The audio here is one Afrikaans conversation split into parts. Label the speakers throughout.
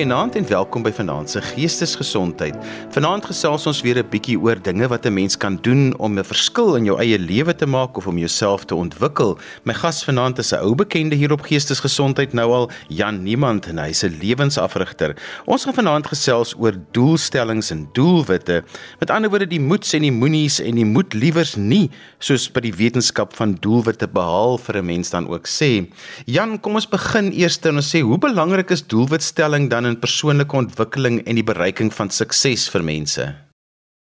Speaker 1: Goeienaand en welkom by Vanaand se Geestesgesondheid. Vanaand gesels ons weer 'n bietjie oor dinge wat 'n mens kan doen om 'n verskil in jou eie lewe te maak of om jouself te ontwikkel. My gas vanaand is 'n ou bekende hier op Geestesgesondheid nou al, Jan Niemand en hy's 'n lewensafrigter. Ons gaan vanaand gesels oor doelstellings en doelwitte. Met ander woorde die moets en die moenies en die moet liewers nie soos by die wetenskap van doelwitte behaal vir 'n mens dan ook sê. Jan, kom ons begin eers en ons sê hoe belangrik is doelwitstelling dan in persoonlike ontwikkeling en die bereiking van sukses vir mense?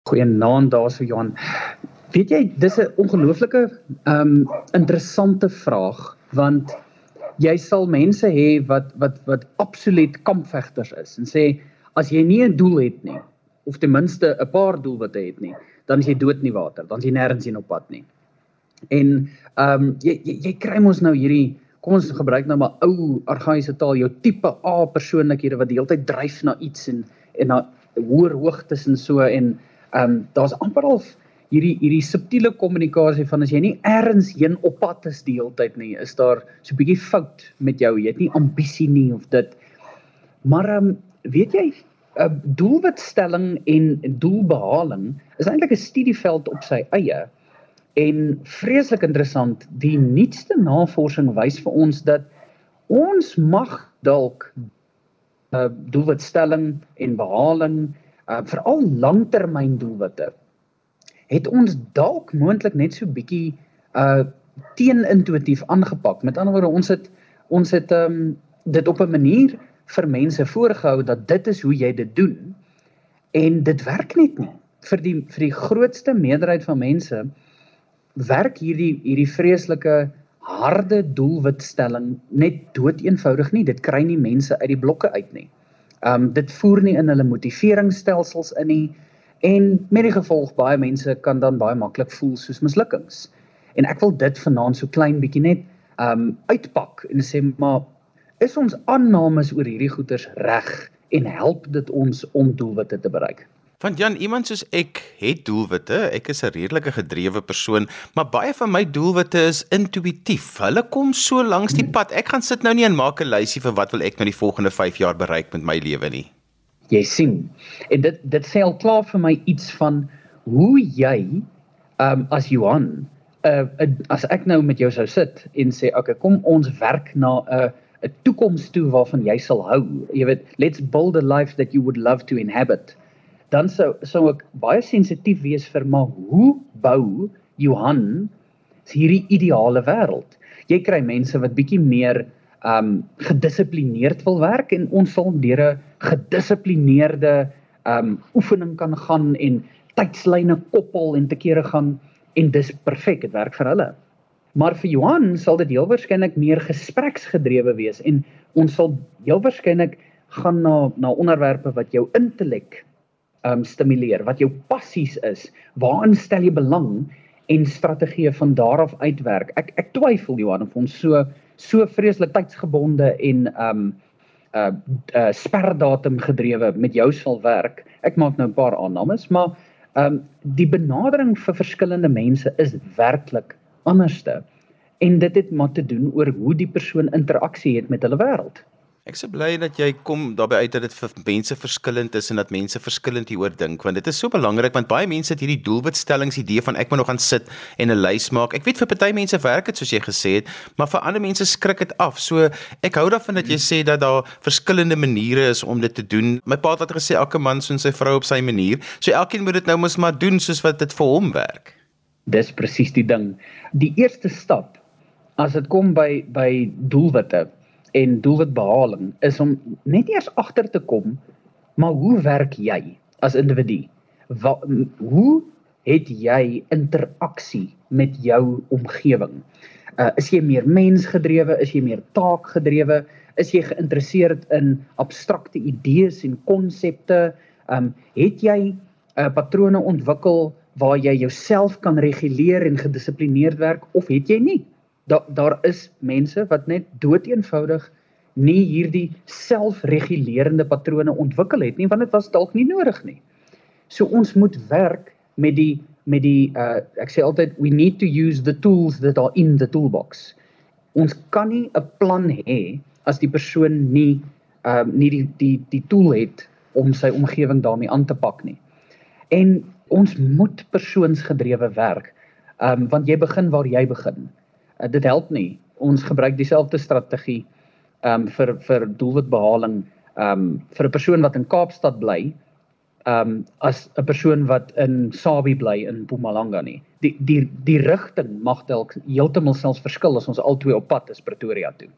Speaker 2: Goeienaand daarso Johan. Weet jy, dis 'n ongelooflike ehm um, interessante vraag want jy sal mense hê wat wat wat absoluut kampvegters is en sê as jy nie 'n doel het nie of ten minste 'n paar doelwitte het nie, dan is jy dood in die water, dan is jy nêrens in op pad nie. En ehm um, jy, jy jy kry mos nou hierdie kom ons gebruik nou maar ou argaïese taal, jou tipe A persoonlikhede wat die hele tyd dryf na iets en en na hoër hoogtes en so en ehm um, daar's amper al hierdie hierdie subtiele kommunikasie van as jy nie ergens heen op pad is die hele tyd nie, is daar so 'n bietjie fout met jou. Jy het nie ambisie nie of dit. Maar ehm um, weet jy 'n uh, doelwitstelling en doelbehaling is eintlik 'n studieveld op sy eie. En vreeslik interessant, die nuutste navorsing wys vir ons dat ons mag dalk 'n uh, doelwitstelling en behaling, uh, veral langtermyn doelwitte, het ons dalk moontlik net so bietjie uh teenintuïtief aangepak. Met ander woorde, ons het ons het um dit op 'n manier vir mense voorgehou dat dit is hoe jy dit doen en dit werk net nie vir die vir die grootste meerderheid van mense werk hierdie hierdie vreeslike harde doelwitstelling net dood eenvoudig nie. Dit kry nie mense uit die blokke uit nie. Um dit voer nie in hulle motiveringsstelsels in nie en met die gevolg baie mense kan dan baie maklik voel soos mislukkings. En ek wil dit vanaand so klein bietjie net um uitpak en sê maar is ons aannames oor hierdie goeters reg en help dit ons om doelwitte te bereik?
Speaker 1: Want Jan, iemand soos ek het doelwitte. Ek is 'n redelike gedrewe persoon, maar baie van my doelwitte is intuïtief. Hulle kom so langs die pad. Ek gaan sit nou nie en maak 'n lysie vir wat wil ek nou die volgende 5 jaar bereik met my lewe nie.
Speaker 2: Jy sien. En dit dit sê al klaar vir my iets van hoe jy um as Johan uh, uh as ek nou met jou sou sit en sê okay, kom ons werk na 'n uh, 'n toekoms toe waarvan jy sal hou. Jy weet, let's build a life that you would love to inhabit dan sou sou ek baie sensitief wees vir maar hoe bou Johan hierdie ideale wêreld. Jy kry mense wat bietjie meer um gedissiplineerd wil werk en ons sal deur 'n gedissiplineerde um oefening kan gaan en tydslyne koppel en te kere gaan en dis perfek, dit werk vir hulle. Maar vir Johan sal dit heel waarskynlik meer gespreksgedrewe wees en ons sal heel waarskynlik gaan na na onderwerpe wat jou intellek um stimuleer, wat jou passies is, waaraan stel jy belang en strategieë van daar af uitwerk. Ek ek twyfel Johan of ons so so vreeslik tydsgebonde en um uh, uh sperdatum gedrewe met jou sal werk. Ek maak nou 'n paar aannames, maar um die benadering vir verskillende mense is werklik anderste. En dit het maar te doen oor hoe die persoon interaksie het met hulle wêreld.
Speaker 1: Ek se bly dat jy kom daarbey uit dat dit vir mense verskillend is en dat mense verskillend hieroor dink want dit is so belangrik want baie mense het hierdie doelwitstellings idee van ek moet nog gaan sit en 'n lys maak. Ek weet vir party mense werk dit soos jy gesê het, maar vir ander mense skrik dit af. So ek hou daarvan dat jy sê dat daar verskillende maniere is om dit te doen. My pa het gesê elke man soos sy vrou op sy manier. So elkeen moet dit nou mos maar doen soos wat dit vir hom werk.
Speaker 2: Dis presies die ding. Die eerste stap as dit kom by by doelwitte en doelwitbehaling is om net eers agter te kom maar hoe werk jy as individu? Wat hoe het jy interaksie met jou omgewing? Uh, is jy meer mensgedrewe, is jy meer taakgedrewe, is jy geïnteresseerd in abstrakte idees en konsepte? Um het jy uh, patrone ontwikkel waar jy jouself kan reguleer en gedissiplineerd werk of het jy nie? Daar daar is mense wat net doeteenvoudig nie hierdie selfregulerende patrone ontwikkel het nie want dit was dalk nie nodig nie. So ons moet werk met die met die uh ek sê altyd we need to use the tools that are in the toolbox. Ons kan nie 'n plan hê as die persoon nie ehm uh, nie die die die tool het om sy omgewing daarmee aan te pak nie. En ons moet persoonsgedrewe werk. Ehm um, want jy begin waar jy begin. Uh, dit help nie. Ons gebruik dieselfde strategie ehm um, vir vir doelwitbehaling ehm um, vir 'n persoon wat in Kaapstad bly ehm um, as 'n persoon wat in Sabi bly in Mpumalanga nie. Die die die rigting mag dalk heeltemal selfs verskil as ons albei op pad is Pretoria toe.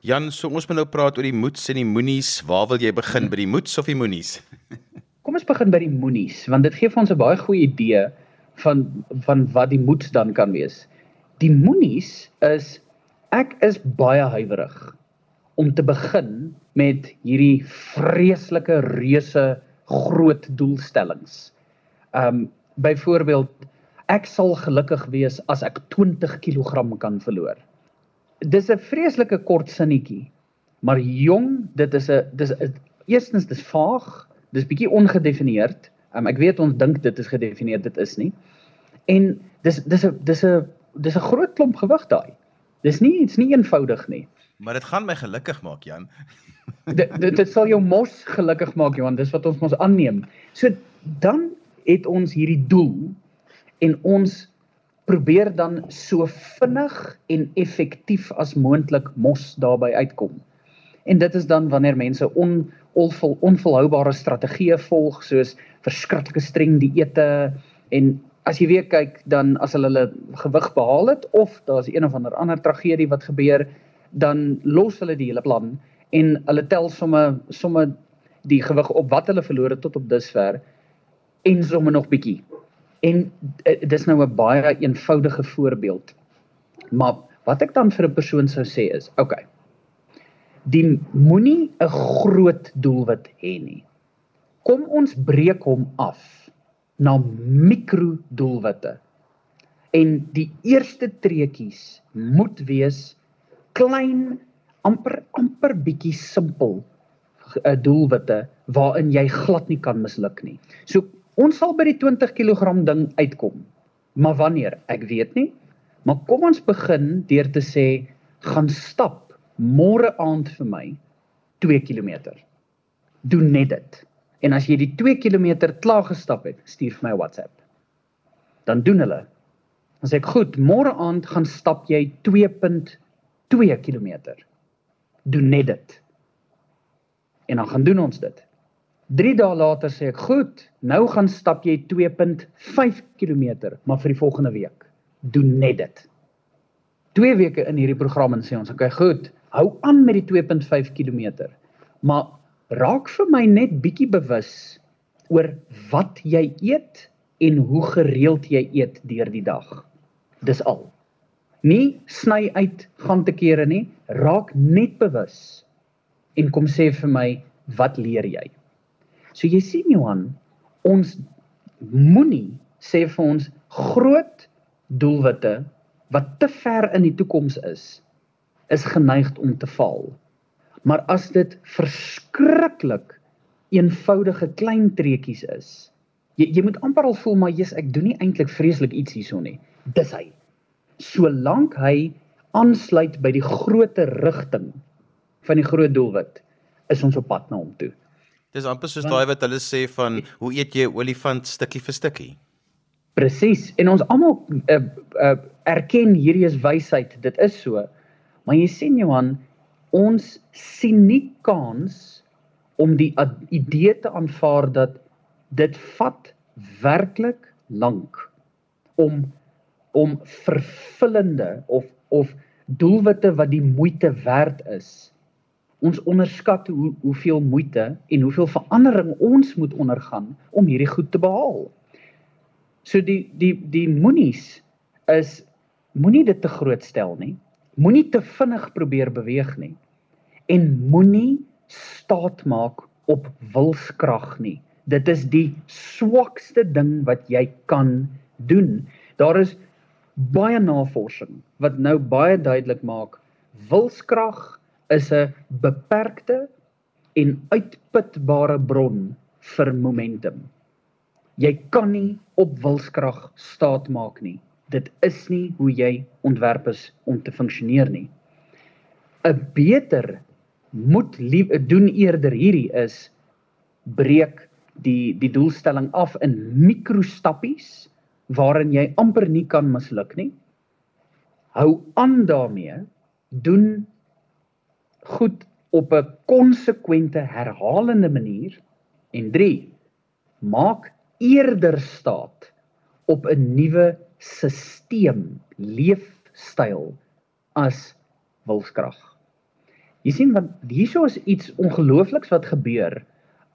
Speaker 1: Jan, so ons moet nou praat oor die moets en die moenies. Waar wil jy begin by die moets of die moenies?
Speaker 2: Kom ons begin by die moenies want dit gee vir ons 'n baie goeie idee van van wat die moets dan kan wees. Die moenies is ek is baie huiwerig om te begin met hierdie vreeslike reuse groot doelstellings. Um byvoorbeeld ek sal gelukkig wees as ek 20 kg kan verloor. Dis 'n vreeslike kort sinnetjie. Maar jong, dit is 'n dis eerstens dis vaag, dis bietjie ongedefinieerd. Um ek weet ons dink dit is gedefinieer, dit is nie. En dis dis 'n dis 'n dis 'n groot klomp gewig daai. Dis nie dit's nie eenvoudig nie.
Speaker 1: Maar dit gaan my gelukkig maak, Jan.
Speaker 2: dit, dit dit sal jou mos gelukkig maak Johan, dis wat ons mos aanneem. So dan het ons hierdie doel en ons probeer dan so vinnig en effektief as moontlik mos daarby uitkom. En dit is dan wanneer mense on onvol, onvolhoubare strategieë volg soos verskriklike streng dieete en as jy weer kyk dan as hulle hulle gewig behaal het of daar's een of ander ander tragedie wat gebeur dan los hulle die hele plan en hulle tel somme somme die gewig op wat hulle verloor het tot op dusver en somme nog bietjie. En uh, dis nou 'n baie eenvoudige voorbeeld. Maar wat ek dan vir 'n persoon sou sê is, okay. Die moenie 'n groot doelwit hê nie. Kom ons breek hom af na mikro doelwitte. En die eerste treetjies moet wees klein amper amper bietjie simpel uh, doelwitte waarin jy glad nie kan misluk nie. So ons sal by die 20 kg ding uitkom. Maar wanneer? Ek weet nie. Maar kom ons begin deur te sê gaan stap môre aand vir my 2 km. Doen net dit. En as jy die 2 km klaar gestap het, stuur vir my 'n WhatsApp. Dan doen hulle. Dan sê ek goed, môre aand gaan stap jy 2.2 km doen net dit. En dan gaan doen ons dit. 3 dae later sê ek, "Goed, nou gaan stap jy 2.5 km, maar vir die volgende week doen net dit." 2 weke in hierdie program en sê ons, "Oké, okay, goed, hou aan met die 2.5 km, maar raak vir my net bietjie bewus oor wat jy eet en hoe gereeld jy eet deur die dag." Dis al nie sny uit gaan te kere nie, raak net bewus en kom sê vir my wat leer jy? So jy sien Johan, ons moenie sê vir ons groot doelwitte wat te ver in die toekoms is, is geneig om te faal. Maar as dit verskriklik eenvoudige klein treetjies is, jy jy moet amper al voel maar jy's ek doen nie eintlik vreeslik iets hierson nie. Dis hy solank hy aansluit by die groter rigting van die groot doelwit is ons op pad na hom toe.
Speaker 1: Dis amper soos daai wat hulle sê van hoe eet jy 'n olifant stukkie vir stukkie.
Speaker 2: Presies en ons almal uh, uh, erken hierdie is wysheid, dit is so. Maar jy sien Johan, ons sien nie kans om die idee te aanvaar dat dit vat werklik lank om om vervullende of of doelwitte wat die moeite werd is. Ons onderskat hoe hoeveel moeite en hoeveel verandering ons moet ondergaan om hierdie goed te behaal. So die die die moenies is moenie dit te groot stel nie. Moenie te vinnig probeer beweeg nie. En moenie staat maak op wilskrag nie. Dit is die swakste ding wat jy kan doen. Daar is baie navorsing wat nou baie duidelik maak wilskrag is 'n beperkte en uitputbare bron vir momentum. Jy kan nie op wilskrag staat maak nie. Dit is nie hoe jy ontwerp is om te funksioneer nie. 'n Beter moet lief, doen eerder hierdie is breek die die doelstelling af in mikrostappies waarin jy amper nie kan misluk nie. Hou aan daarmee, doen goed op 'n konsekwente herhalende manier en 3 maak eerder staat op 'n nuwe stelsel leefstyl as wilskrag. Jy sien want hierso is iets ongeloofliks wat gebeur.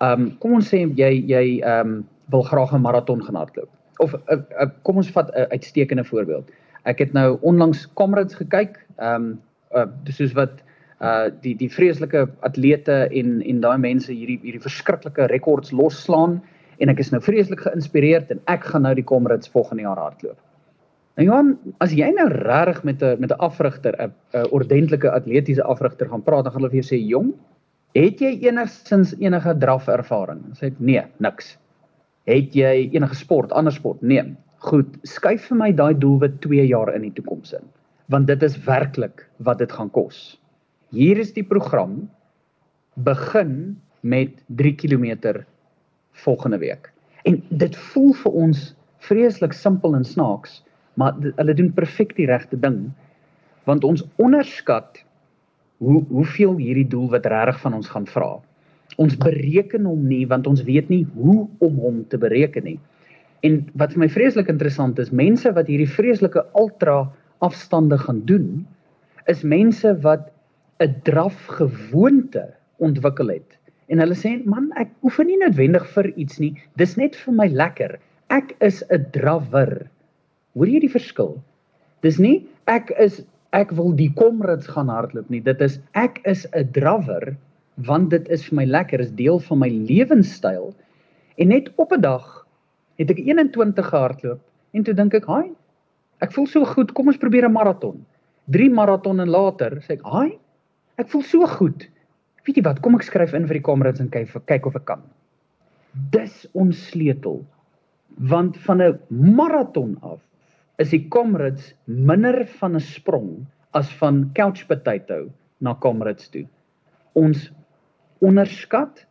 Speaker 2: Um kom ons sê jy jy um wil graag 'n maraton gaan hardloop. Of uh, uh, kom ons vat 'n uh, uitstekende voorbeeld. Ek het nou onlangs Comrades gekyk. Um uh, soos wat uh die die vreeslike atlete en en daai mense hierdie hierdie verskriklike rekords losslaan en ek is nou vreeslik geïnspireerd en ek gaan nou die Comrades volgende jaar hardloop. Nou Johan, as jy nou regtig met 'n met 'n afrigter, 'n 'n ordentlike atletiese afrigter gaan praat, dan gaan hulle vir jou sê, "Jong, het jy enigsins enige draf ervaring?" Dan sê "Nee, niks." Het jy enige sport, ander sport? Nee. Goed, skuif vir my daai doelwit 2 jaar in die toekoms in, want dit is werklik wat dit gaan kos. Hier is die program. Begin met 3 km volgende week. En dit voel vir ons vreeslik simpel en snaaks maar hulle doen perfek die regte ding want ons onderskat hoe hoeveel hierdie doel wat regtig van ons gaan vra. Ons bereken hom nie want ons weet nie hoe om hom te bereken nie. En wat vir my vreeslik interessant is, mense wat hierdie vreeslike ultra afstande gaan doen, is mense wat 'n draf gewoonte ontwikkel het. En hulle sê, "Man, ek oefen nie noodwendig vir iets nie. Dis net vir my lekker. Ek is 'n drawer." Hoor jy die verskil? Dis nie ek is ek wil die komrits gaan hardloop nie. Dit is ek is 'n drawer want dit is vir my lekker, is deel van my lewenstyl. En net op 'n dag het ek 21 gehardloop en toe dink ek, "Haai, ek voel so goed, kom ons probeer 'n maraton." 3 maratonne later sê ek, "Haai, ek voel so goed. Weet jy wat, kom ek skryf in vir die komrits en kyk kyk of ek kan." Dis ons sleutel. Want van 'n maraton af is die Comrades minder van 'n sprong as van couch potato na Comrades toe. Ons onderskat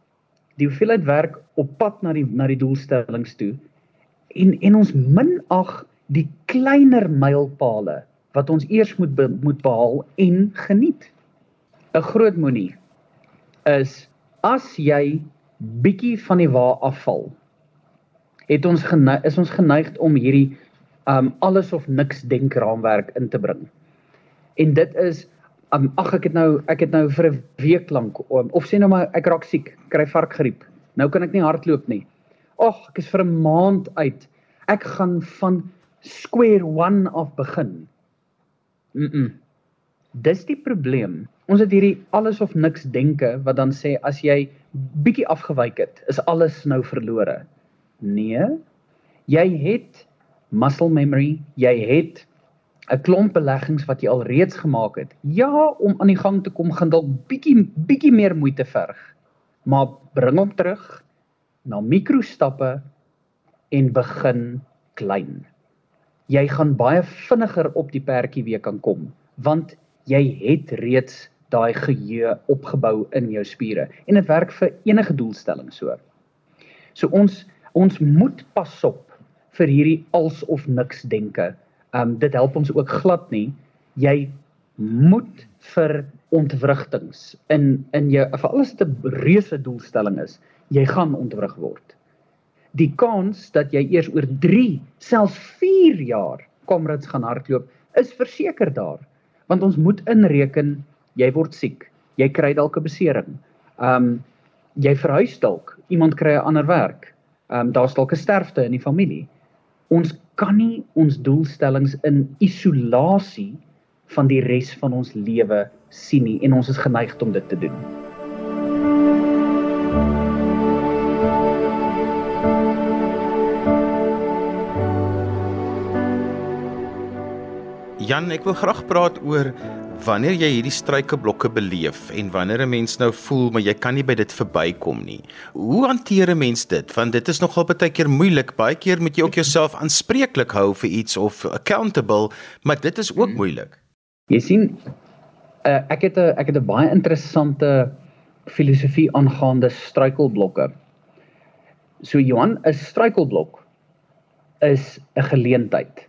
Speaker 2: die hoeveelheid werk op pad na die na die doelstellings toe en en ons minag die kleiner mylpale wat ons eers moet be, moet behaal en geniet. 'n Groot moenie is as jy bietjie van die wa afval. Het ons geneig, is ons geneig om hierdie um alles of niks denkraamwerk in te bring. En dit is um ag ek het nou ek het nou vir 'n week lank um, of sê nou maar ek raak siek, kry varkgriep. Nou kan ek nie hardloop nie. Ag, ek is vir 'n maand uit. Ek gaan van square one af begin. Mm. -mm. Dis die probleem. Ons het hierdie alles of niks denke wat dan sê as jy bietjie afgewyk het, is alles nou verlore. Nee. Jy het muscle memory, jy het 'n klomp beleggings wat jy al reeds gemaak het. Ja, om aan die gang te kom gaan dalk bietjie bietjie meer moeite verg. Maar bring hom terug na mikrostappe en begin klein. Jy gaan baie vinniger op die perdjie weer kan kom want jy het reeds daai geheue opgebou in jou spiere en dit werk vir enige doelstelling so. So ons ons moet pas op vir hierdie als of niks denke. Um dit help ons ook glad nie. Jy moet vir ontwrigtings in in jou vir alles wat 'n reuse doelstelling is, jy gaan ontwrig word. Die kans dat jy eers oor 3, selfs 4 jaar komrits gaan hardloop, is verseker daar. Want ons moet inreken jy word siek, jy kry dalk 'n besering. Um jy verhuis dalk, iemand kry 'n ander werk. Um daar's dalk 'n sterfte in die familie ons kan nie ons doelstellings in isolasie van die res van ons lewe sien nie en ons is geneig om dit te doen.
Speaker 1: Jan, ek wil graag praat oor wanneer jy hierdie struikelblokke beleef en wanneer 'n mens nou voel maar jy kan nie by dit verbykom nie. Hoe hanteer 'n mens dit? Want dit is nogal baie keer moeilik. Baie keer moet jy ook jouself aanspreeklik hou vir iets of accountable, maar dit is ook hmm. moeilik.
Speaker 2: Jy sien Uh, ek het 'n ek het 'n baie interessante filosofie aangaande struikelblokke. So Johan, 'n struikelblok is 'n geleentheid.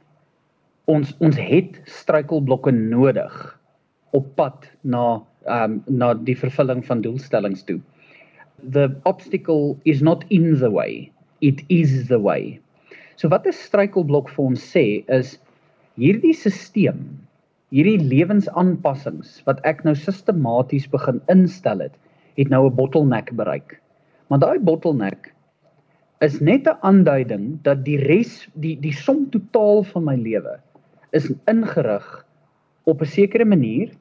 Speaker 2: Ons ons het struikelblokke nodig op pad na um, na die vervulling van doelstellings toe. The obstacle is not in the way, it is the way. So wat 'n struikelblok vir ons sê is hierdie stelsel, hierdie lewensaanpassings wat ek nou sistematies begin instel het, het nou 'n bottleneck bereik. Maar daai bottleneck is net 'n aanduiding dat die res die die som totaal van my lewe is ingerig op 'n sekere manier.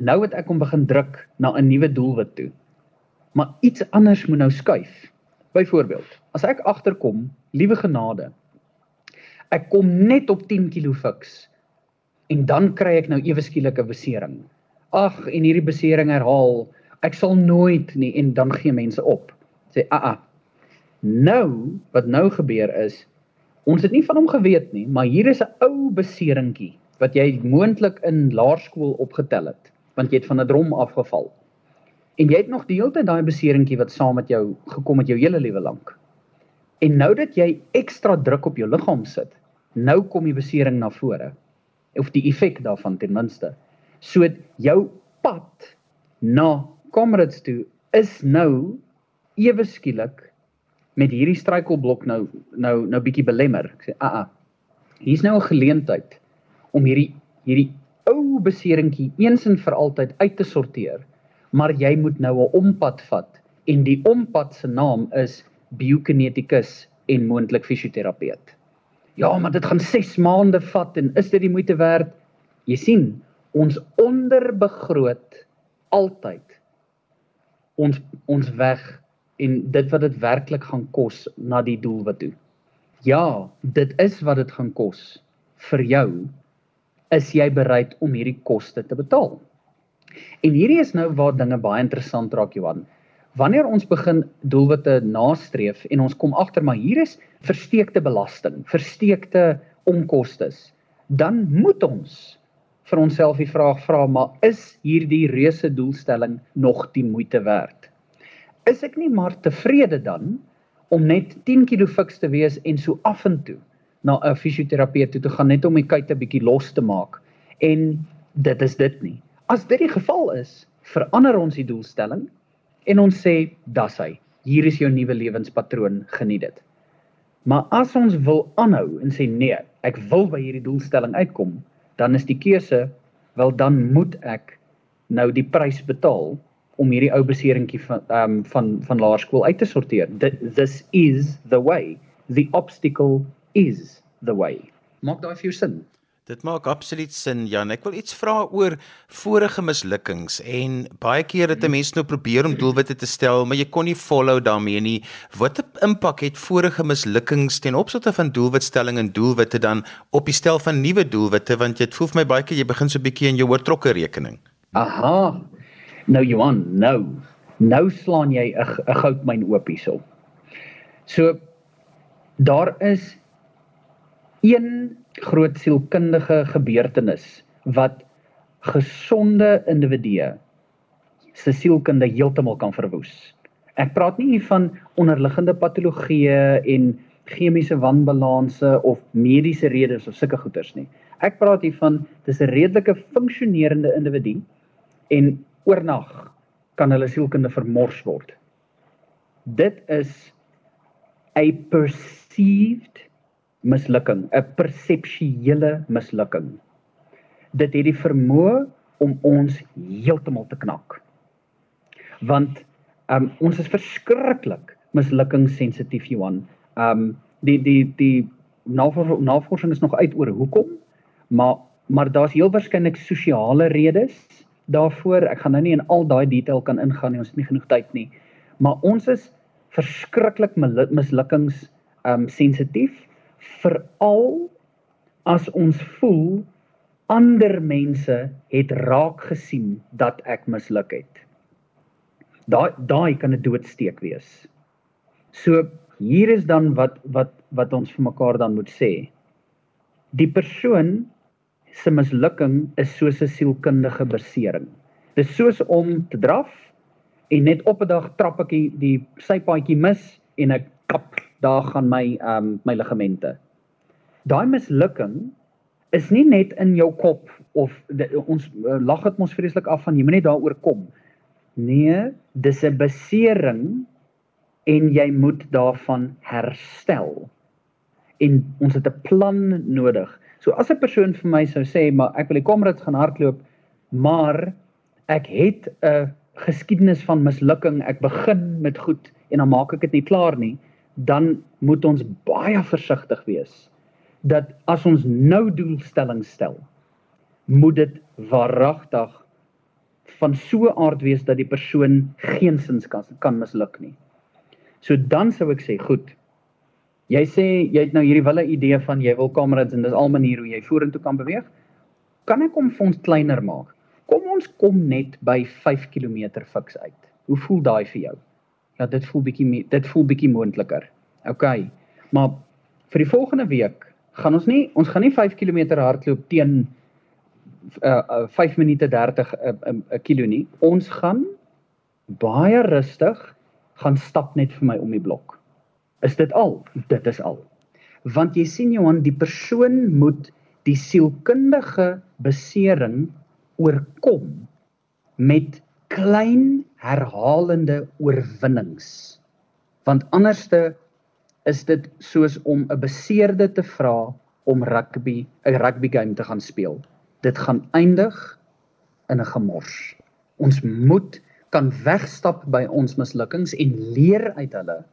Speaker 2: Nou het ek hom begin druk na 'n nuwe doelwit toe. Maar iets anders moet nou skuif. Byvoorbeeld, as ek agterkom, liewe genade, ek kom net op 10 kg fiks en dan kry ek nou ewe skielik 'n besering. Ag, en hierdie besering herhaal ek sal nooit nie en dan gee mense op. Sê a a. Nou wat nou gebeur is ons het nie van hom geweet nie, maar hier is 'n ou beseringkie wat jy moontlik in laerskool opgetel het, want jy het van 'n drom afgeval. En jy het nog die hele tyd daai beseringkie wat saam met jou gekom het jou hele lewe lank. En nou dat jy ekstra druk op jou liggaam sit, nou kom die besering na vore of die effek daarvan ten minste. So jou pad na Comrades toe is nou ewe skielik met hierdie struikelblok nou nou nou bietjie belemmer. Ek sê, "Aa, ah, ah, hier's nou 'n geleentheid om hierdie hierdie ou beseringkie eens en vir altyd uit te sorteer, maar jy moet nou 'n ompad vat en die ompad se naam is biokineticus en moontlik fisioterapeut." Ja, maar dit gaan 6 maande vat en is dit die moeite werd? Jy sien, ons onderbegroot altyd ons ons weg en dit wat dit werklik gaan kos na die doel wat toe. Ja, dit is wat dit gaan kos vir jou. Is jy bereid om hierdie koste te betaal? En hierdie is nou waar dinge baie interessant raak Johan. Wanneer ons begin doelwitte nastreef en ons kom agter maar hier is versteekte belasting, versteekte onkoste, dan moet ons vir onsself die vraag vra maar is hierdie reuse doelstelling nog die moeite werd? Is ek nie maar tevrede dan om net 10 kg fiks te wees en so af en toe na 'n fisioterapeut toe te gaan net om my kuite bietjie los te maak en dit is dit nie. As dit die geval is, verander ons die doelstelling en ons sê das hy. Hier is jou nuwe lewenspatroon, geniet dit. Maar as ons wil aanhou en sê nee, ek wil by hierdie doelstelling uitkom, dan is die keuse wel dan moet ek nou die prys betaal om hierdie ou beseringkie van ehm um, van van laerskool uit te sorteer. This is the way. The obstacle is the way. Maak daai vir jou sin?
Speaker 1: Dit maak absoluut sin Jan. Ek wil iets vra oor vorige mislukkings en baie keer het 'n mens nou probeer om doelwitte te stel, maar jy kon nie follow daarmee nie. Wat 'n impak het vorige mislukkings ten opsigte van doelwitstelling en doelwitte dan op die stel van nuwe doelwitte want dit voel vir my baie keer jy begin so 'n bietjie in jou oortrokke rekening.
Speaker 2: Aha. Nou Johan, nou. Nou slaan jy 'n goudmyn oop hierso. So daar is een groot sielkundige gebeurtenis wat gesonde individue se sielkunde heeltemal kan verwoes. Ek praat nie hier van onderliggende patologieë en chemiese wanbalanse of mediese redes of sulke goeters nie. Ek praat hier van dis 'n redelike funksionerende individu en oornag kan hulle sielkunde vermors word. Dit is a perceived mislukking, 'n perseptuele mislukking. Dit het die vermoë om ons heeltemal te knak. Want um, ons is verskriklik mislukkingssensitief Johan. Um die die die navorsing is nog uit oor hoekom, maar maar daar's heel waarskynlik sosiale redes daarvoor. Ek gaan nou nie in al daai detail kan ingaan nie, ons het nie genoeg tyd nie. Maar ons is verskriklik mislukkings um sensitief veral as ons voel ander mense het raak gesien dat ek misluk het. Daai daai kan 'n doodsteek wees. So hier is dan wat wat wat ons vir mekaar dan moet sê. Die persoon se mislukking is soos 'n sielkundige besering. Dis soos om te draf en net op 'n dag trap ek die, die sypaadjie mis en ek kap, daar gaan my ehm um, my ligamente. Daai mislukking is nie net in jou kop of de, ons uh, lag dit mos vreeslik af van jy moet net daaroor kom. Nee, dis 'n besering en jy moet daarvan herstel. En ons het 'n plan nodig. So as 'n persoon vir my sou sê, maar ek wil die komrad gaan hardloop, maar ek het 'n geskiedenis van mislukking. Ek begin met goed en dan maak ek dit nie klaar nie, dan moet ons baie versigtig wees dat as ons nou doelstellings stel, moet dit waaragtig van so aard wees dat die persoon geensins kan kan misluk nie. So dan sou ek sê, goed. Jy sê jy het nou hierdie wille idee van jy wil kamerads en dis al maniere hoe jy vorentoe kan beweeg. Kan ek hom ons kleiner maak? Kom ons kom net by 5 km fiks uit. Hoe voel daai vir jou? Ja, dit voel bietjie dit voel bietjie moontliker. OK. Maar vir die volgende week gaan ons nie ons gaan nie 5 km hardloop teen uh, uh 5 minute 30 'n uh, uh, kilo nie. Ons gaan baie rustig gaan stap net vir my om die blok. Is dit al? Dit is al. Want jy sien Johan, die persoon moet die sielkundige besering oorkom met klein herhalende oorwinnings. Want anderste is dit soos om 'n beseerde te vra om rugby 'n rugby game te gaan speel. Dit gaan eindig in 'n gemors. Ons moet kan wegstap by ons mislukkings en leer uit hulle.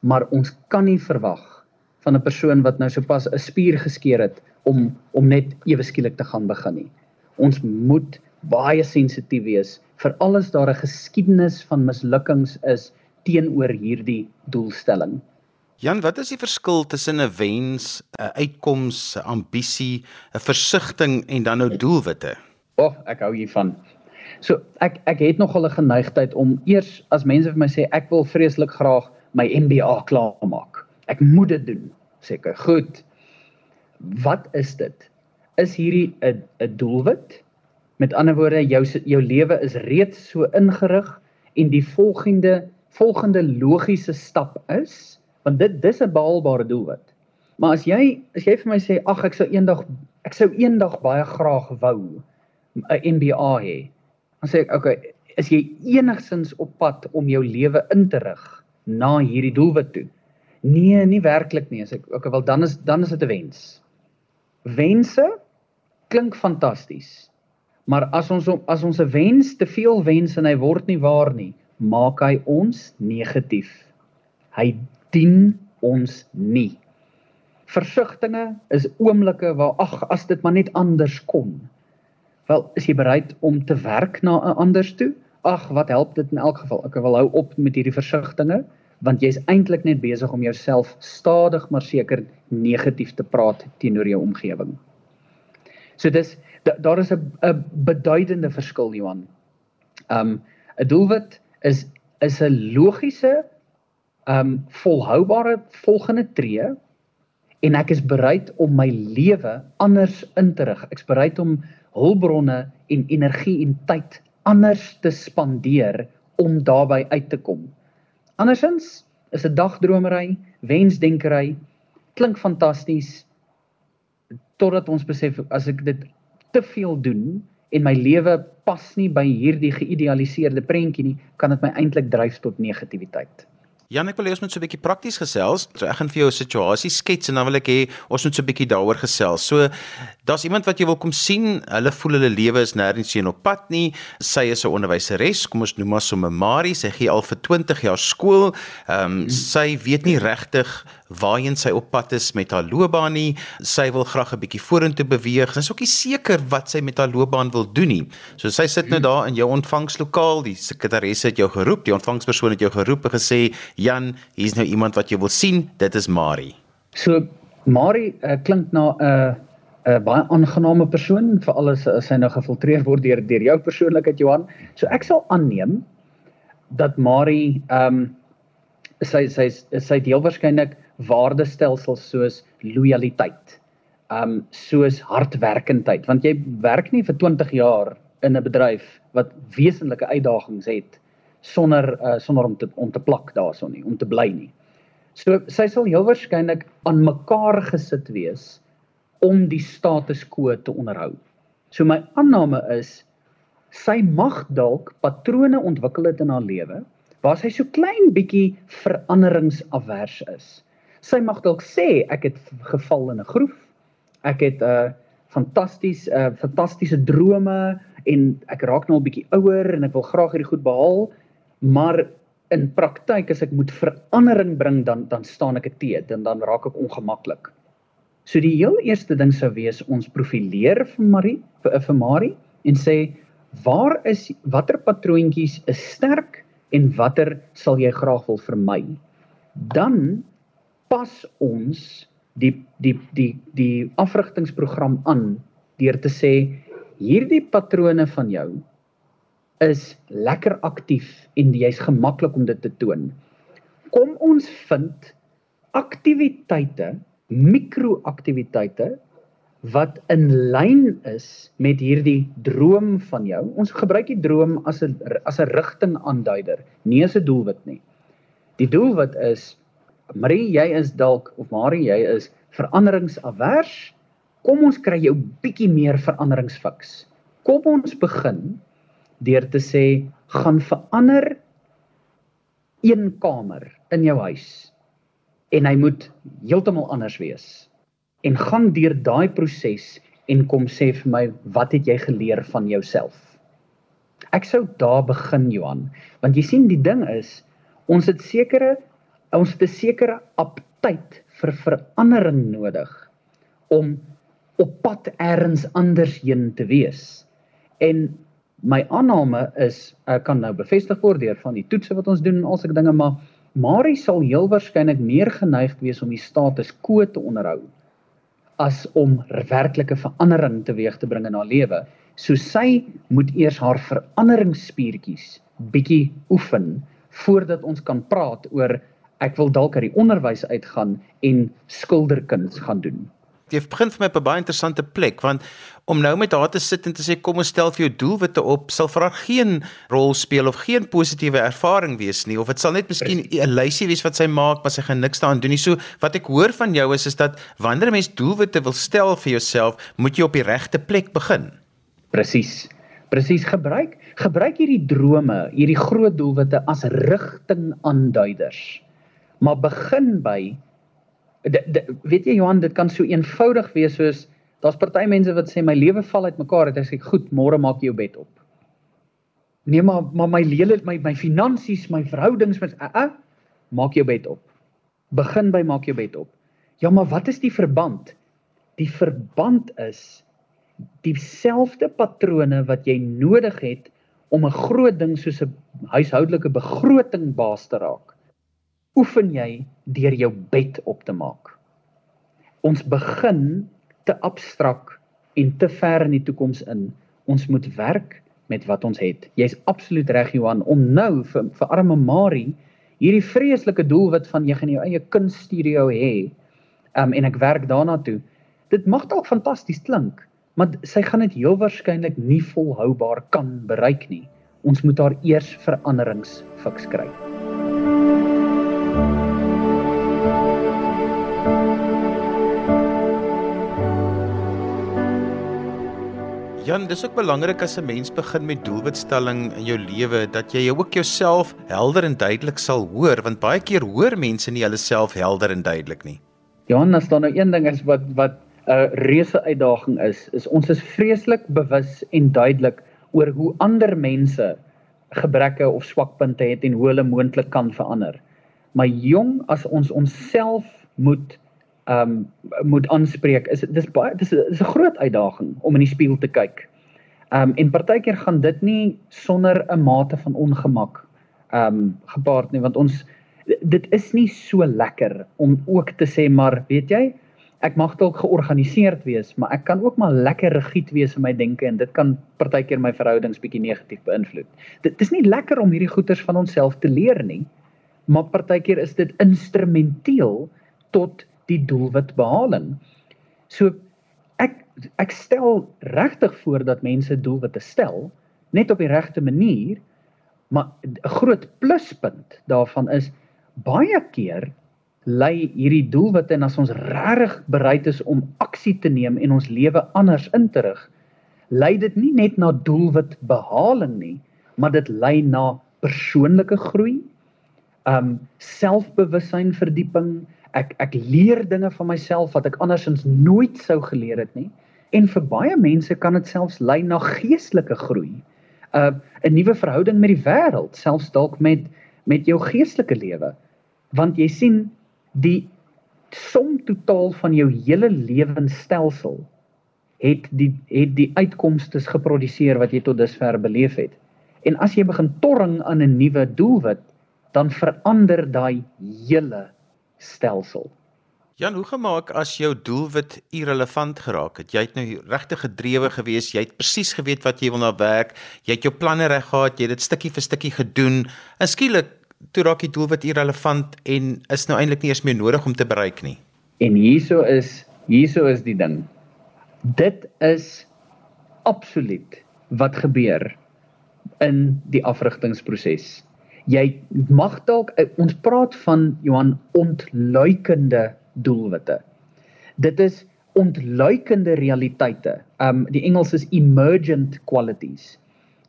Speaker 2: Maar ons kan nie verwag van 'n persoon wat nou sopas 'n spier geskeur het om om net ewe skielik te gaan begin nie. Ons moet baie sensitief wees vir alles daar 'n geskiedenis van mislukkings is teenoor hierdie doelstelling.
Speaker 1: Jan, wat is die verskil tussen 'n wens, 'n uitkoms, 'n ambisie, 'n versigtiging en dan nou doelwitte?
Speaker 2: O, oh, ek hou hiervan. So ek ek het nogal 'n geneigtheid om eers as mense vir my sê ek wil vreeslik graag my MBA klaar maak. Ek moet dit doen. Seker. Goed. Wat is dit? Is hierdie 'n 'n doelwit? Met ander woorde, jou jou lewe is reeds so ingerig en die volgende volgende logiese stap is want dit dis 'n behaalbare doelwit. Maar as jy as jy vir my sê ag ek sou eendag ek sou eendag baie graag wou 'n MBA hê. Dan sê ek okay, is jy enigsins op pad om jou lewe in te rig na hierdie doelwit toe? Nee, nie werklik nie. As ek okay, wel dan is dan is dit 'n wens. Wense klink fantasties. Maar as ons as ons 'n wens te veel wens en hy word nie waar nie, maak hy ons negatief. Hy dien ons nie. Versigtinge is oomblikke waar ag as dit maar net anders kon. Wel, is jy bereid om te werk na 'n anders toe? Ag, wat help dit in elk geval? Ek wil hou op met hierdie versigtinge want jy's eintlik net besig om jouself stadig maar seker negatief te praat teenoor jou omgewing. So dis daar is 'n 'n beduidende verskil Johan. Um 'n doelwit is is 'n logiese um volhoubare volgende tree en ek is bereid om my lewe anders in te rig. Ek's bereid om hulpbronne en energie en tyd anders te spandeer om daarby uit te kom. Andersins is 'n dagdromery, wensdenkery, klink fantasties totdat ons besef as ek dit te veel doen en my lewe pas nie by hierdie geïdealiseerde prentjie nie, kan dit my eintlik dryf tot negativiteit.
Speaker 1: Jan, ek wil hê ons moet so 'n bietjie prakties gesels. So ek gaan vir jou 'n situasie skets en dan wil ek hê ons moet so 'n bietjie daaroor gesels. So daar's iemand wat jy wil kom sien. Hulle voel hulle lewe is nêrens heen op pad nie. Sy is 'n onderwyseres, kom ons noem haar sommer Marie. Sy gee al vir 20 jaar skool. Ehm um, sy weet nie regtig waarheen sy op pad is met haar loopbaan nie. Sy wil graag 'n bietjie vorentoe beweeg. Sy is ook nie seker wat sy met haar loopbaan wil doen nie. So sy sit nou daar in jou ontvangslokaal. Die sekretaresse het jou geroep, die ontvangspersoon het jou geroep en gesê, "Jan, hier's nou iemand wat jy wil sien. Dit is Marie."
Speaker 2: So Marie uh, klink na 'n uh, 'n baie aangename persoon vir alles as hy nou gefiltreer word deur deur jou persoonlikheid Johan. So ek sal aanneem dat Marie ehm um, sy sy sy deel waarskynlik waardestelsels soos lojaliteit, um soos hardwerkendheid want jy werk nie vir 20 jaar in 'n bedryf wat wesenlike uitdagings het sonder uh, sonder om te om te plak daarson nie om te bly nie. So sy sal heel waarskynlik aan mekaar gesit wees om die status quo te onderhou. So my aanname is sy mag dalk patrone ontwikkel het in haar lewe waar sy so klein bietjie veranderingsafwers is. Sy mag dalk sê ek het geval in 'n groef. Ek het 'n uh, fantasties 'n uh, fantastiese drome en ek raak nou al bietjie ouer en ek wil graag hierdie goed behaal, maar in praktyk as ek moet verandering bring dan dan staan ek te dan dan raak ek ongemaklik. So die heel eerste ding sou wees ons profileer vir Marie vir, vir Marie en sê waar is watter patroontjies is sterk en watter sal jy graag wil vermy? Dan pas ons die die die die afrigtingsprogram aan deur te sê hierdie patrone van jou is lekker aktief en jy's gemaklik om dit te toon. Kom ons vind aktiwiteite, mikroaktiwiteite wat in lyn is met hierdie droom van jou. Ons gebruik die droom as 'n as 'n rigtingaanduider, nie as 'n doelwit nie. Die doelwit is Marie, jy is dalk of Marie, jy is veranderingsavers. Kom ons kry jou bietjie meer veranderingsfiks. Kom ons begin deur te sê gaan verander een kamer in jou huis en hy moet heeltemal anders wees en gaan deur daai proses en kom sê vir my wat het jy geleer van jouself? Ek sou daar begin Johan, want jy sien die ding is ons het sekere ons het 'n sekere aptyd vir verandering nodig om op pad elders anders heen te wees. En my aanname is ek kan nou bevestig word deur van die toetse wat ons doen en al sulke dinge maar Marie sal heel waarskynlik meer geneig wees om die status quo te onderhou as om werklike verandering teweeg te bring in haar lewe. So sy moet eers haar veranderingsspiertjies bietjie oefen voordat ons kan praat oor ek wil dalk uit die onderwys uitgaan en skilderkuns gaan doen.
Speaker 1: Jy begin vir my op 'n baie interessante plek want om nou met haar te sit en te sê kom ons stel vir jou doelwitte op sal vir haar geen rol speel of geen positiewe ervaring wees nie of dit sal net miskien 'n lysie wees wat sy maak maar sy gaan niks daaraan doen nie. So wat ek hoor van jou is is dat wanneer 'n mens doelwitte wil stel vir jouself, moet jy op die regte plek begin.
Speaker 2: Presies. Presies gebruik gebruik hierdie drome, hierdie groot doelwitte as rigtingaanduiders. Maar begin by de, de, weet jy Johan, dit kan so eenvoudig wees soos daar's party mense wat sê my lewe val uitmekaar het ek sê goed, môre maak jou bed op. Nee, maar maar my lewe my my finansies, my verhoudings met uh, uh, maak jou bed op. Begin by maak jou bed op. Ja, maar wat is die verband? Die verband is dieselfde patrone wat jy nodig het om 'n groot ding soos 'n huishoudelike begroting baas te raak oefen jy deur jou bed op te maak. Ons begin te abstrak en te ver in die toekoms in. Ons moet werk met wat ons het. Jy's absoluut reg Johan om nou vir vir arme Marie hierdie vreeslike doelwit van jy gaan jou eie kunststudio hê. Um en ek werk daarna toe. Dit mag dalk fantasties klink, maar sy gaan dit heel waarskynlik nie volhoubaar kan bereik nie. Ons moet haar eers veranderings fiks kry.
Speaker 1: Jan, dis ook belangrik as 'n mens begin met doelwitstelling in jou lewe dat jy ook jouself helder en duidelik sal hoor, want baie keer hoor mense nie hulle self helder en duidelik nie.
Speaker 2: Johan, as daar nou een ding is wat wat 'n uh, reuse uitdaging is, is ons is vreeslik bewus en duidelik oor hoe ander mense gebreke of swakpunte het en hoe hulle moontlik kan verander. Maar jong, as ons onsself moet ehm um, moet aanspreek is dis baie dis is 'n groot uitdaging om in die spieël te kyk. Ehm um, en partykeer gaan dit nie sonder 'n mate van ongemak ehm um, gepaard nie want ons dit is nie so lekker om ook te sê maar weet jy ek mag dalk georganiseerd wees maar ek kan ook maar lekker rigied wees in my denke en dit kan partykeer my verhoudings bietjie negatief beïnvloed. Dit is nie lekker om hierdie goeters van onsself te leer nie maar partykeer is dit instrumenteel tot die doelwit behaling. So ek stel regtig voor dat mense doelwitte stel net op die regte manier. Maar 'n groot pluspunt daarvan is baie keer lei hierdie doelwitte en as ons regtig bereid is om aksie te neem en ons lewe anders in te rig, lei dit nie net na doelwit behaling nie, maar dit lei na persoonlike groei, um selfbewussyn verdieping. Ek ek leer dinge van myself wat ek andersins nooit sou geleer het nie. En vir baie mense kan dit selfs lei na geestelike groei. Uh 'n nuwe verhouding met die wêreld, selfs dalk met met jou geestelike lewe. Want jy sien die som totaal van jou hele lewensstelsel het die het die uitkomste geproduseer wat jy tot dusver beleef het. En as jy begin torring aan 'n nuwe doelwit, dan verander daai hele stelsel.
Speaker 1: Jan, hoe gemaak as jou doelwit irrelevant geraak het? Jy het nou regtig gedrewe gewees, jy het presies geweet wat jy wil na werk, jy het jou planne reg gehad, jy het dit stukkie vir stukkie gedoen. En skielik toe raak die doelwit irrelevant en is nou eintlik nie eens meer nodig om te bereik nie.
Speaker 2: En hieso is hieso is die ding dit is absoluut wat gebeur in die afrigtingsproses. Jy mag dalk eh, ons praat van Johan ontluikende doelwitte. Dit is ontluikende realiteite. Um die Engels is emergent qualities.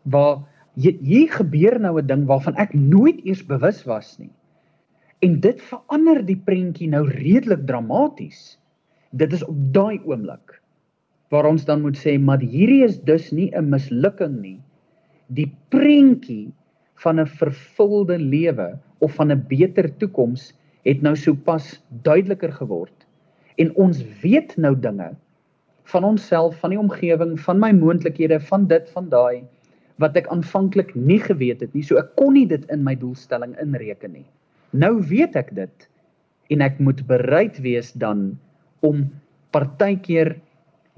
Speaker 2: Waar hier gebeur nou 'n ding waarvan ek nooit eers bewus was nie. En dit verander die prentjie nou redelik dramaties. Dit is op daai oomblik waar ons dan moet sê maar hierdie is dus nie 'n mislukking nie. Die prentjie van 'n vervulde lewe of van 'n beter toekoms het nou sopas duideliker geword. En ons weet nou dinge van onsself, van die omgewing, van my moontlikhede, van dit, van daai wat ek aanvanklik nie geweet het nie. So ek kon nie dit in my doelstelling inreken nie. Nou weet ek dit en ek moet bereid wees dan om partykeer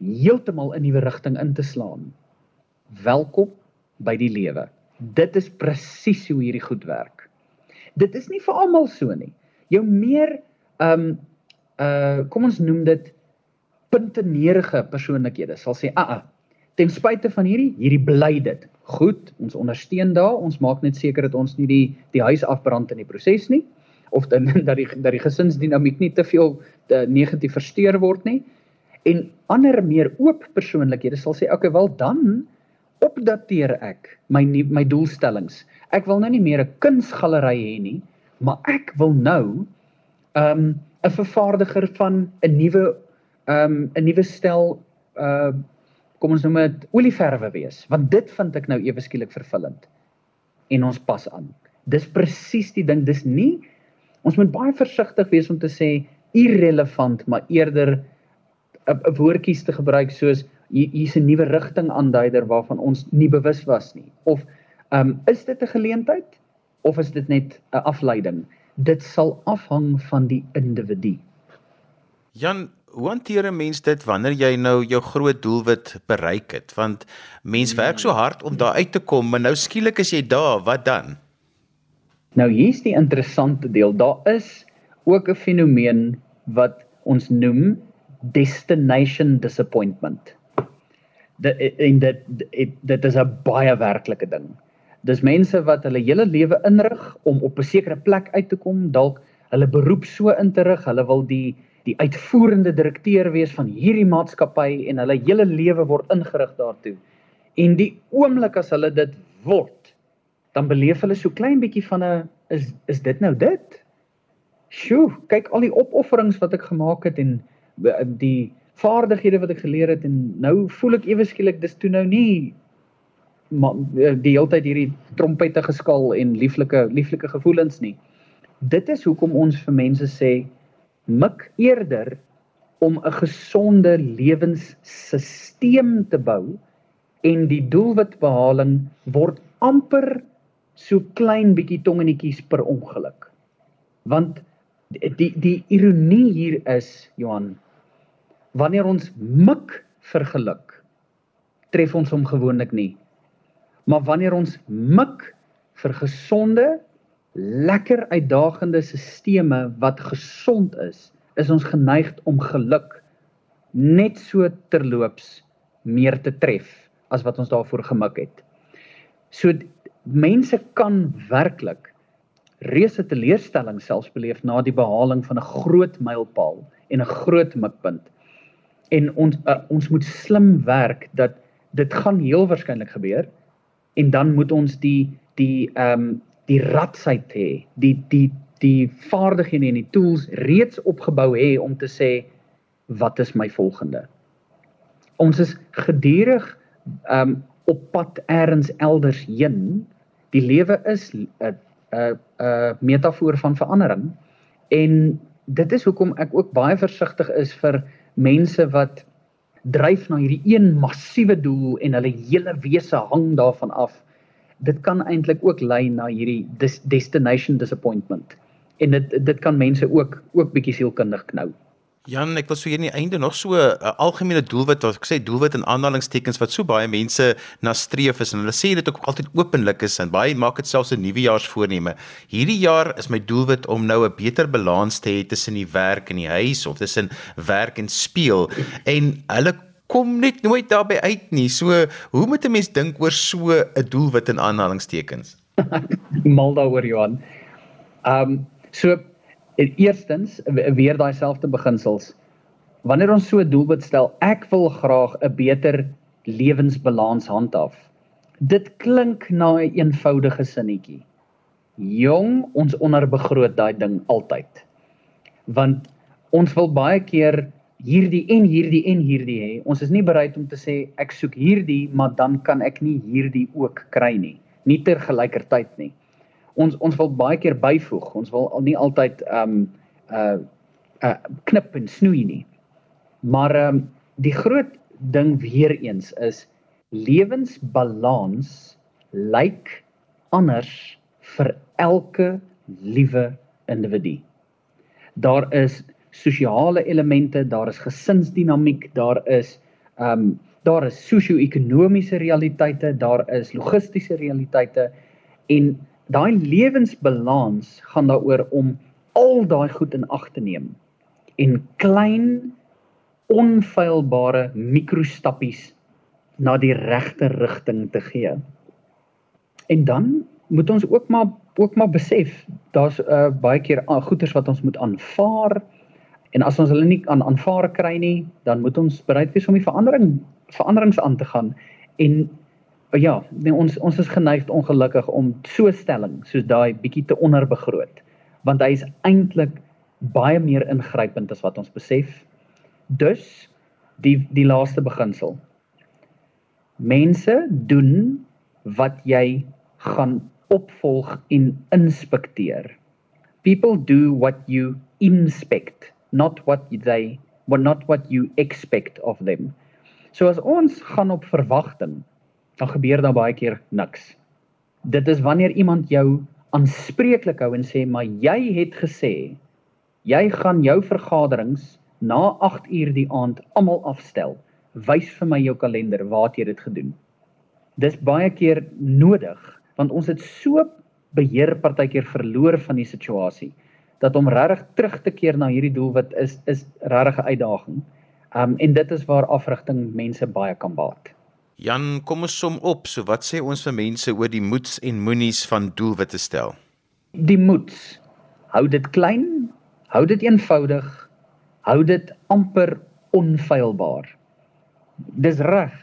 Speaker 2: heeltemal 'n nuwe rigting in te slaan. Welkom by die lewe. Dit is presies hoe hierdie goed werk. Dit is nie vir almal so nie. Jou meer ehm um, uh kom ons noem dit puntenerige persoonlikhede sal sê, "Aa, ah, ten spyte van hierdie, hierdie bly dit. Goed, ons ondersteun daar. Ons maak net seker dat ons nie die die huis afbrand in die proses nie of dan dat die dat die gesinsdinamiek nie te veel negatief versteur word nie." En ander meer oop persoonlikhede sal sê, "Oké, wel dan opdateer ek my my doelstellings. Ek wil nou nie meer 'n kunsgalery hê nie, maar ek wil nou um 'n vervaardiger van 'n nuwe um 'n nuwe stel uh kom ons noem dit olieverwe wees, want dit vind ek nou ewe skielik vervullend. En ons pas aan. Dis presies die ding, dis nie ons moet baie versigtig wees om te sê irrelevant, maar eerder 'n woordjies te gebruik soos hier's 'n nuwe rigting aanduider waarvan ons nie bewus was nie. Of um, is dit 'n geleentheid? Of is dit net 'n afleiding? Dit sal afhang van die individu.
Speaker 1: Jan hoe hanteer 'n mens dit wanneer jy nou jou groot doelwit bereik het? Want mens werk so hard om daar uit te kom maar nou skielik is jy daar. Wat dan?
Speaker 2: Nou hier's die interessante deel. Daar is ook 'n fenomeen wat ons noem destination disappointment. Dit en dit dit, dit is 'n baie werklike ding. Dis mense wat hulle hele lewe inrig om op 'n sekere plek uit te kom, dalk hulle beroep so in te rig, hulle wil die die uitvoerende direkteur wees van hierdie maatskappy en hulle hele lewe word ingerig daartoe. En die oomblik as hulle dit word, dan beleef hulle so klein bietjie van 'n is is dit nou dit? Sjoe, kyk al die opofferings wat ek gemaak het en die vaardighede wat ek geleer het en nou voel ek ewe skielik dis toe nou nie eh, die hele tyd hierdie trompette geskal en lieflike lieflike gevoelens nie. Dit is hoekom ons vir mense sê mik eerder om 'n gesonde lewensstelsel te bou en die doelwitbehaling word amper so klein bietjie tongenetjies per ongeluk. Want die die ironie hier is Johan wanneer ons mik vir geluk tref ons hom gewoonlik nie maar wanneer ons mik vir gesonde lekker uitdagende stelsels wat gesond is is ons geneig om geluk net so terloops meer te tref as wat ons daarvoor gemik het. So mense kan werklik reuse teleurstelling selfs beleef na die behaling van 'n groot mylpaal en 'n groot mikpunt. En ons uh, ons moet slim werk dat dit gaan heel waarskynlik gebeur en dan moet ons die die ehm um, die ratsheid hê, die die die vaardighede en die tools reeds opgebou hê om te sê wat is my volgende. Ons is gedurig ehm um, op pad elders elders heen. Die lewe is 'n 'n 'n metafoor van verandering en dit is hoekom ek ook baie versigtig is vir mense wat dryf na hierdie een massiewe doel en hulle hele wese hang daarvan af. Dit kan eintlik ook lei na hierdie destination disappointment. En dit dit kan mense ook ook bietjie sielkundig knou.
Speaker 1: Jan, ek wil so hier in die einde nog so 'n uh, algemene doelwit wat ek sê doelwit in aanhalingstekens wat so baie mense na streef is en hulle sê dit ook altyd openlik is en baie maak dit selfs 'n nuwejaarsvoorneme. Hierdie jaar is my doelwit om nou 'n beter balans te hê tussen die werk en die huis of tussen werk en speel en hulle kom net nooit daarby uit nie. So, hoe moet 'n mens dink oor so 'n doelwit in aanhalingstekens?
Speaker 2: Mal daaroor Johan. Ehm um, so En eerstens weer daai selfde beginsels. Wanneer ons so 'n doelwit stel, ek wil graag 'n beter lewensbalans handhaaf. Dit klink na 'n een eenvoudige sinnetjie. Jong, ons onderbegroot daai ding altyd. Want ons wil baie keer hierdie en hierdie en hierdie hê. Ons is nie bereid om te sê ek soek hierdie, maar dan kan ek nie hierdie ook kry nie. Nie ter gelykertyd nie ons ons wil baie keer byvoeg. Ons wil nie altyd ehm um, uh uh knip en snoei nie. Maar ehm um, die groot ding weer eens is lewensbalans lyk anders vir elke liewe individu. Daar is sosiale elemente, daar is gesinsdinamiek, daar is ehm um, daar is sosio-ekonomiese realiteite, daar is logistiese realiteite en daai lewensbalans gaan daaroor om al daai goed in ag te neem en klein onfeilbare mikrostappies na die regte rigting te gee. En dan moet ons ook maar ook maar besef daar's uh, baie keer uh, goeders wat ons moet aanvaar en as ons hulle nie aan aanvaar kry nie, dan moet ons bereid wees om die verandering veranderings aan te gaan en ja, nee, ons ons is geneig ongelukkig om so stelling soos daai bietjie te onderbegroot want hy is eintlik baie meer ingrypend as wat ons besef. Dus die die laaste beginsel. Mense doen wat jy gaan opvolg en inspekteer. People do what you inspect, not what they what not what you expect of them. So as ons gaan op verwagting dan gebeur daar baie keer niks. Dit is wanneer iemand jou aanspreeklik hou en sê maar jy het gesê jy gaan jou vergaderings na 8 uur die aand almal afstel. Wys vir my jou kalender waar jy dit gedoen. Dis baie keer nodig want ons het so beheer partykeer verloor van die situasie dat om regtig terug te keer na hierdie doel wat is is regtig 'n uitdaging. Um en dit is waar afrigting mense baie kan baat.
Speaker 1: Jan, kom ons som op. So wat sê ons vir mense oor die moeds en moenies van doelwitte stel?
Speaker 2: Die moeds. Hou dit klein, hou dit eenvoudig, hou dit amper onfeilbaar. Dis reg.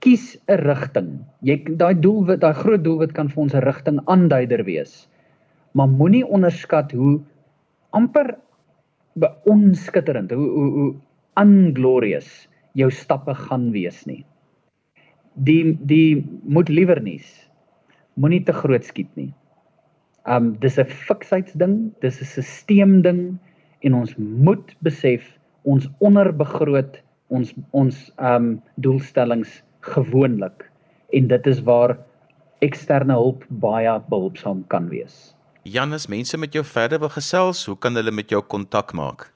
Speaker 2: Kies 'n rigting. Jy daai doelwit, daai groot doelwit kan vir ons 'n rigting aanduider wees. Maar moenie onderskat hoe amper onskitterend, hoe hoe hoe unglorious jou stappe gaan wees nie die die moet liewer nie moenie te groot skiet nie. Um dis 'n fiksheidsding, dis 'n stelsel ding en ons moet besef ons onderbegroot ons ons um doelstellings gewoonlik en dit is waar eksterne hulp baie behulpsaam kan wees.
Speaker 1: Janus, mense met jou verder wil gesels, hoe kan hulle met jou kontak maak?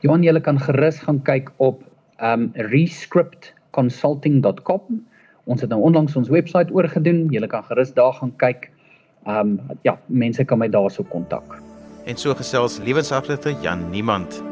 Speaker 2: Johan, jy kan gerus gaan kyk op um rescriptconsulting.com Ons het nou onlangs ons webwerf oorgedoen. Jy kan gerus daar gaan kyk. Ehm um, ja, mense kan my daarso kontak.
Speaker 1: En so gesels lewensafligter Jan Niemand.